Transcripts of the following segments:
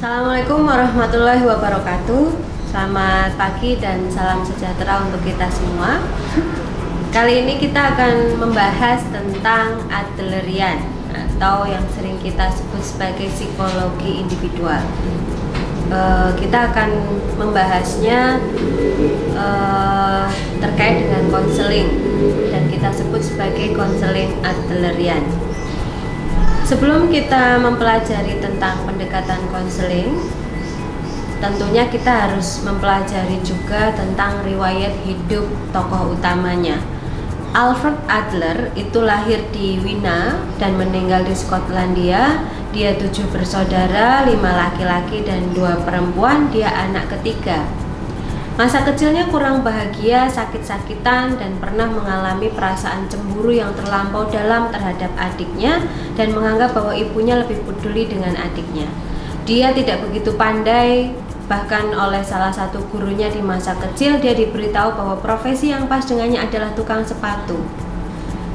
Assalamualaikum warahmatullahi wabarakatuh. Selamat pagi dan salam sejahtera untuk kita semua. Kali ini kita akan membahas tentang Adlerian atau yang sering kita sebut sebagai psikologi individual. Uh, kita akan membahasnya uh, terkait dengan konseling dan kita sebut sebagai konseling Adlerian. Sebelum kita mempelajari tentang pendekatan konseling, tentunya kita harus mempelajari juga tentang riwayat hidup tokoh utamanya. Alfred Adler itu lahir di Wina dan meninggal di Skotlandia. Dia tujuh bersaudara, lima laki-laki dan dua perempuan. Dia anak ketiga. Masa kecilnya kurang bahagia, sakit-sakitan, dan pernah mengalami perasaan cemburu yang terlampau dalam terhadap adiknya dan menganggap bahwa ibunya lebih peduli dengan adiknya. Dia tidak begitu pandai, bahkan oleh salah satu gurunya di masa kecil dia diberitahu bahwa profesi yang pas dengannya adalah tukang sepatu.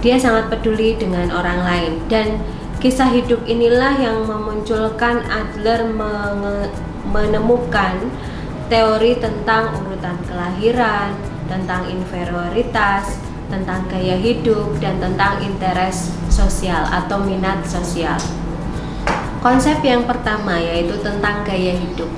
Dia sangat peduli dengan orang lain dan kisah hidup inilah yang memunculkan Adler menemukan teori tentang urutan kelahiran, tentang inferioritas, tentang gaya hidup, dan tentang interes sosial atau minat sosial. Konsep yang pertama yaitu tentang gaya hidup.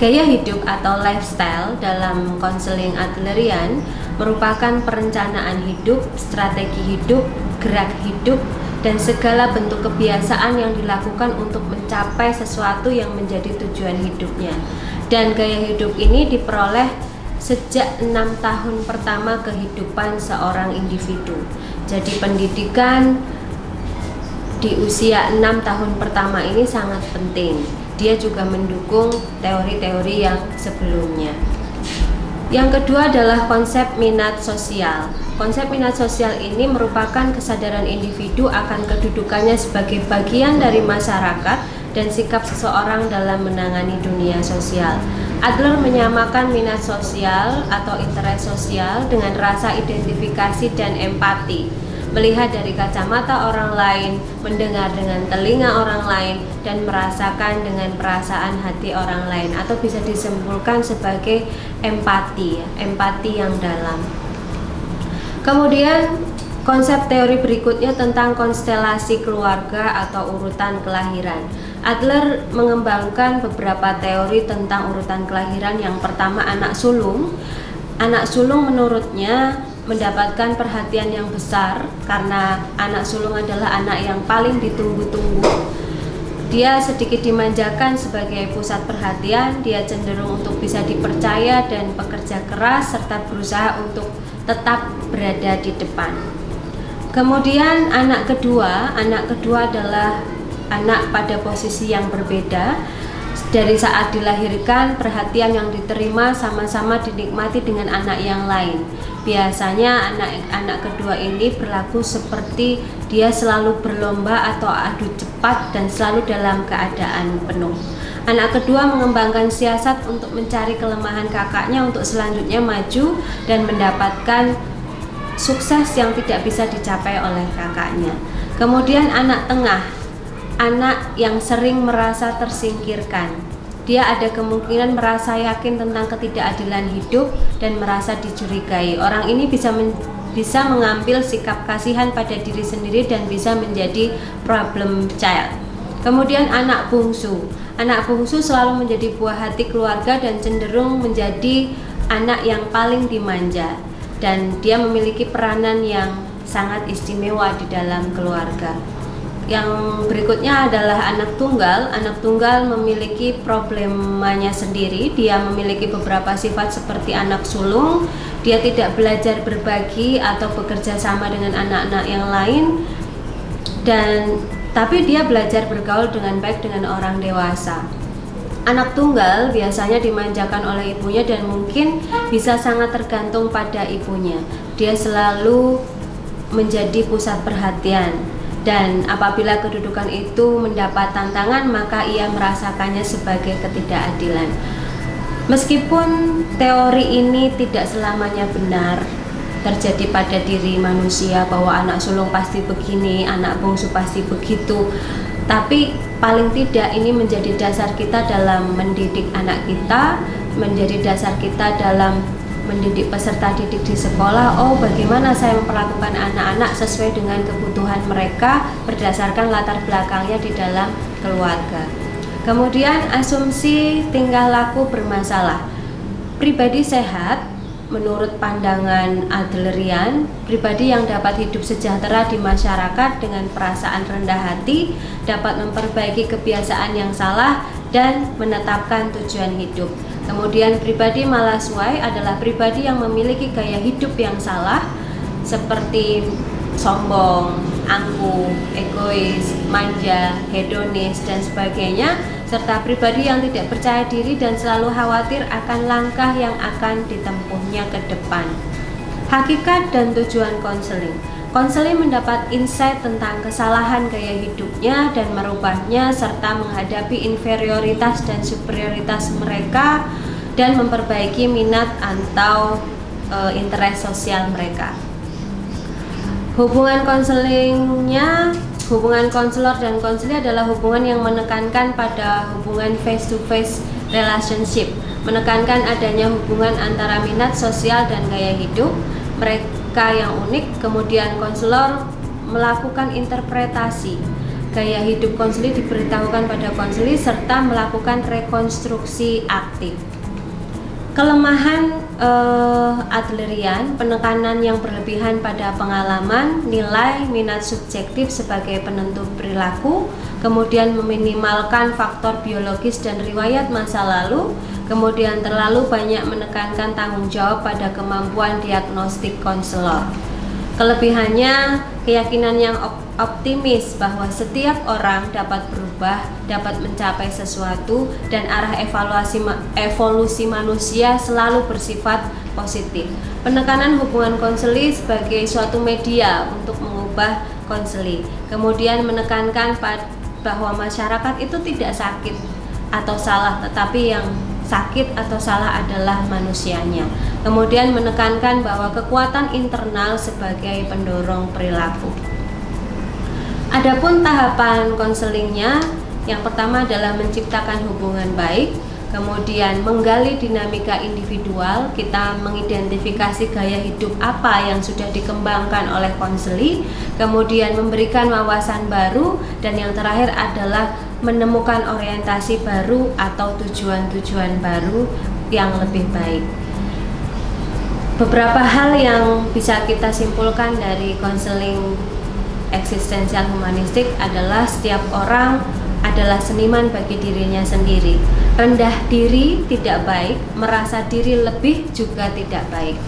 Gaya hidup atau lifestyle dalam konseling Adlerian merupakan perencanaan hidup, strategi hidup, gerak hidup, dan segala bentuk kebiasaan yang dilakukan untuk mencapai sesuatu yang menjadi tujuan hidupnya. Dan gaya hidup ini diperoleh sejak enam tahun pertama kehidupan seorang individu. Jadi pendidikan di usia enam tahun pertama ini sangat penting. Dia juga mendukung teori-teori yang sebelumnya. Yang kedua adalah konsep minat sosial. Konsep minat sosial ini merupakan kesadaran individu akan kedudukannya sebagai bagian dari masyarakat dan sikap seseorang dalam menangani dunia sosial. Adler menyamakan minat sosial atau interest sosial dengan rasa identifikasi dan empati melihat dari kacamata orang lain, mendengar dengan telinga orang lain, dan merasakan dengan perasaan hati orang lain, atau bisa disimpulkan sebagai empati, empati yang dalam. Kemudian konsep teori berikutnya tentang konstelasi keluarga atau urutan kelahiran. Adler mengembangkan beberapa teori tentang urutan kelahiran. Yang pertama anak sulung. Anak sulung menurutnya mendapatkan perhatian yang besar karena anak sulung adalah anak yang paling ditunggu-tunggu. Dia sedikit dimanjakan sebagai pusat perhatian, dia cenderung untuk bisa dipercaya dan bekerja keras serta berusaha untuk tetap berada di depan. Kemudian anak kedua, anak kedua adalah anak pada posisi yang berbeda. Dari saat dilahirkan, perhatian yang diterima sama-sama dinikmati dengan anak yang lain biasanya anak-anak kedua ini berlaku seperti dia selalu berlomba atau adu cepat dan selalu dalam keadaan penuh. Anak kedua mengembangkan siasat untuk mencari kelemahan kakaknya untuk selanjutnya maju dan mendapatkan sukses yang tidak bisa dicapai oleh kakaknya. Kemudian anak tengah, anak yang sering merasa tersingkirkan dia ada kemungkinan merasa yakin tentang ketidakadilan hidup dan merasa dicurigai. Orang ini bisa men bisa mengambil sikap kasihan pada diri sendiri dan bisa menjadi problem child. Kemudian anak bungsu. Anak bungsu selalu menjadi buah hati keluarga dan cenderung menjadi anak yang paling dimanja dan dia memiliki peranan yang sangat istimewa di dalam keluarga. Yang berikutnya adalah anak tunggal. Anak tunggal memiliki problemanya sendiri. Dia memiliki beberapa sifat seperti anak sulung. Dia tidak belajar berbagi atau bekerja sama dengan anak-anak yang lain. Dan tapi dia belajar bergaul dengan baik dengan orang dewasa. Anak tunggal biasanya dimanjakan oleh ibunya dan mungkin bisa sangat tergantung pada ibunya. Dia selalu menjadi pusat perhatian dan apabila kedudukan itu mendapat tantangan maka ia merasakannya sebagai ketidakadilan. Meskipun teori ini tidak selamanya benar terjadi pada diri manusia bahwa anak sulung pasti begini, anak bungsu pasti begitu. Tapi paling tidak ini menjadi dasar kita dalam mendidik anak kita, menjadi dasar kita dalam mendidik peserta didik di sekolah. Oh bagaimana saya memperlakukan anak-anak sesuai dengan kebutuhan mereka berdasarkan latar belakangnya di dalam keluarga. Kemudian asumsi tingkah laku bermasalah. Pribadi sehat menurut pandangan Adlerian, pribadi yang dapat hidup sejahtera di masyarakat dengan perasaan rendah hati dapat memperbaiki kebiasaan yang salah dan menetapkan tujuan hidup. Kemudian pribadi malaswai adalah pribadi yang memiliki gaya hidup yang salah seperti sombong, angkuh, egois, manja, hedonis dan sebagainya serta pribadi yang tidak percaya diri dan selalu khawatir akan langkah yang akan ditempuhnya ke depan. Hakikat dan tujuan konseling Konseling mendapat insight tentang kesalahan gaya hidupnya dan merubahnya serta menghadapi inferioritas dan superioritas mereka dan memperbaiki minat atau e, interest sosial mereka. Hubungan konselingnya hubungan konselor dan konseli adalah hubungan yang menekankan pada hubungan face to face relationship, menekankan adanya hubungan antara minat sosial dan gaya hidup. Mereka yang unik, kemudian konselor melakukan interpretasi gaya hidup konseli diberitahukan pada konseli serta melakukan rekonstruksi aktif. Kelemahan uh, Adlerian, penekanan yang berlebihan pada pengalaman, nilai, minat subjektif sebagai penentu perilaku, kemudian meminimalkan faktor biologis dan riwayat masa lalu, kemudian terlalu banyak menekankan tanggung jawab pada kemampuan diagnostik konselor. Kelebihannya, keyakinan yang optimis bahwa setiap orang dapat berubah, dapat mencapai sesuatu, dan arah evaluasi evolusi manusia selalu bersifat positif. Penekanan hubungan konseli sebagai suatu media untuk mengubah konseli. Kemudian menekankan bahwa masyarakat itu tidak sakit atau salah, tetapi yang sakit atau salah adalah manusianya. Kemudian menekankan bahwa kekuatan internal sebagai pendorong perilaku. Adapun tahapan konselingnya, yang pertama adalah menciptakan hubungan baik, kemudian menggali dinamika individual, kita mengidentifikasi gaya hidup apa yang sudah dikembangkan oleh konseli, kemudian memberikan wawasan baru, dan yang terakhir adalah menemukan orientasi baru atau tujuan-tujuan baru yang lebih baik. Beberapa hal yang bisa kita simpulkan dari konseling eksistensial humanistik adalah setiap orang adalah seniman bagi dirinya sendiri. Rendah diri tidak baik, merasa diri lebih juga tidak baik.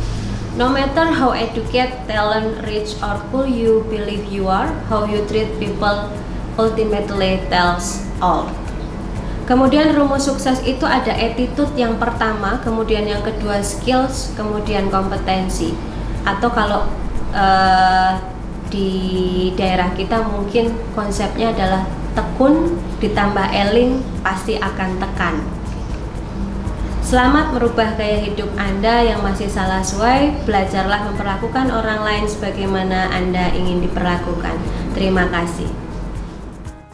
No matter how educated, talent, rich, or cool you believe you are, how you treat people ultimately tells all. Kemudian rumus sukses itu ada attitude yang pertama, kemudian yang kedua skills, kemudian kompetensi. Atau kalau uh, di daerah kita mungkin konsepnya adalah tekun ditambah eling pasti akan tekan. Selamat merubah gaya hidup Anda yang masih salah sesuai. Belajarlah memperlakukan orang lain sebagaimana Anda ingin diperlakukan. Terima kasih.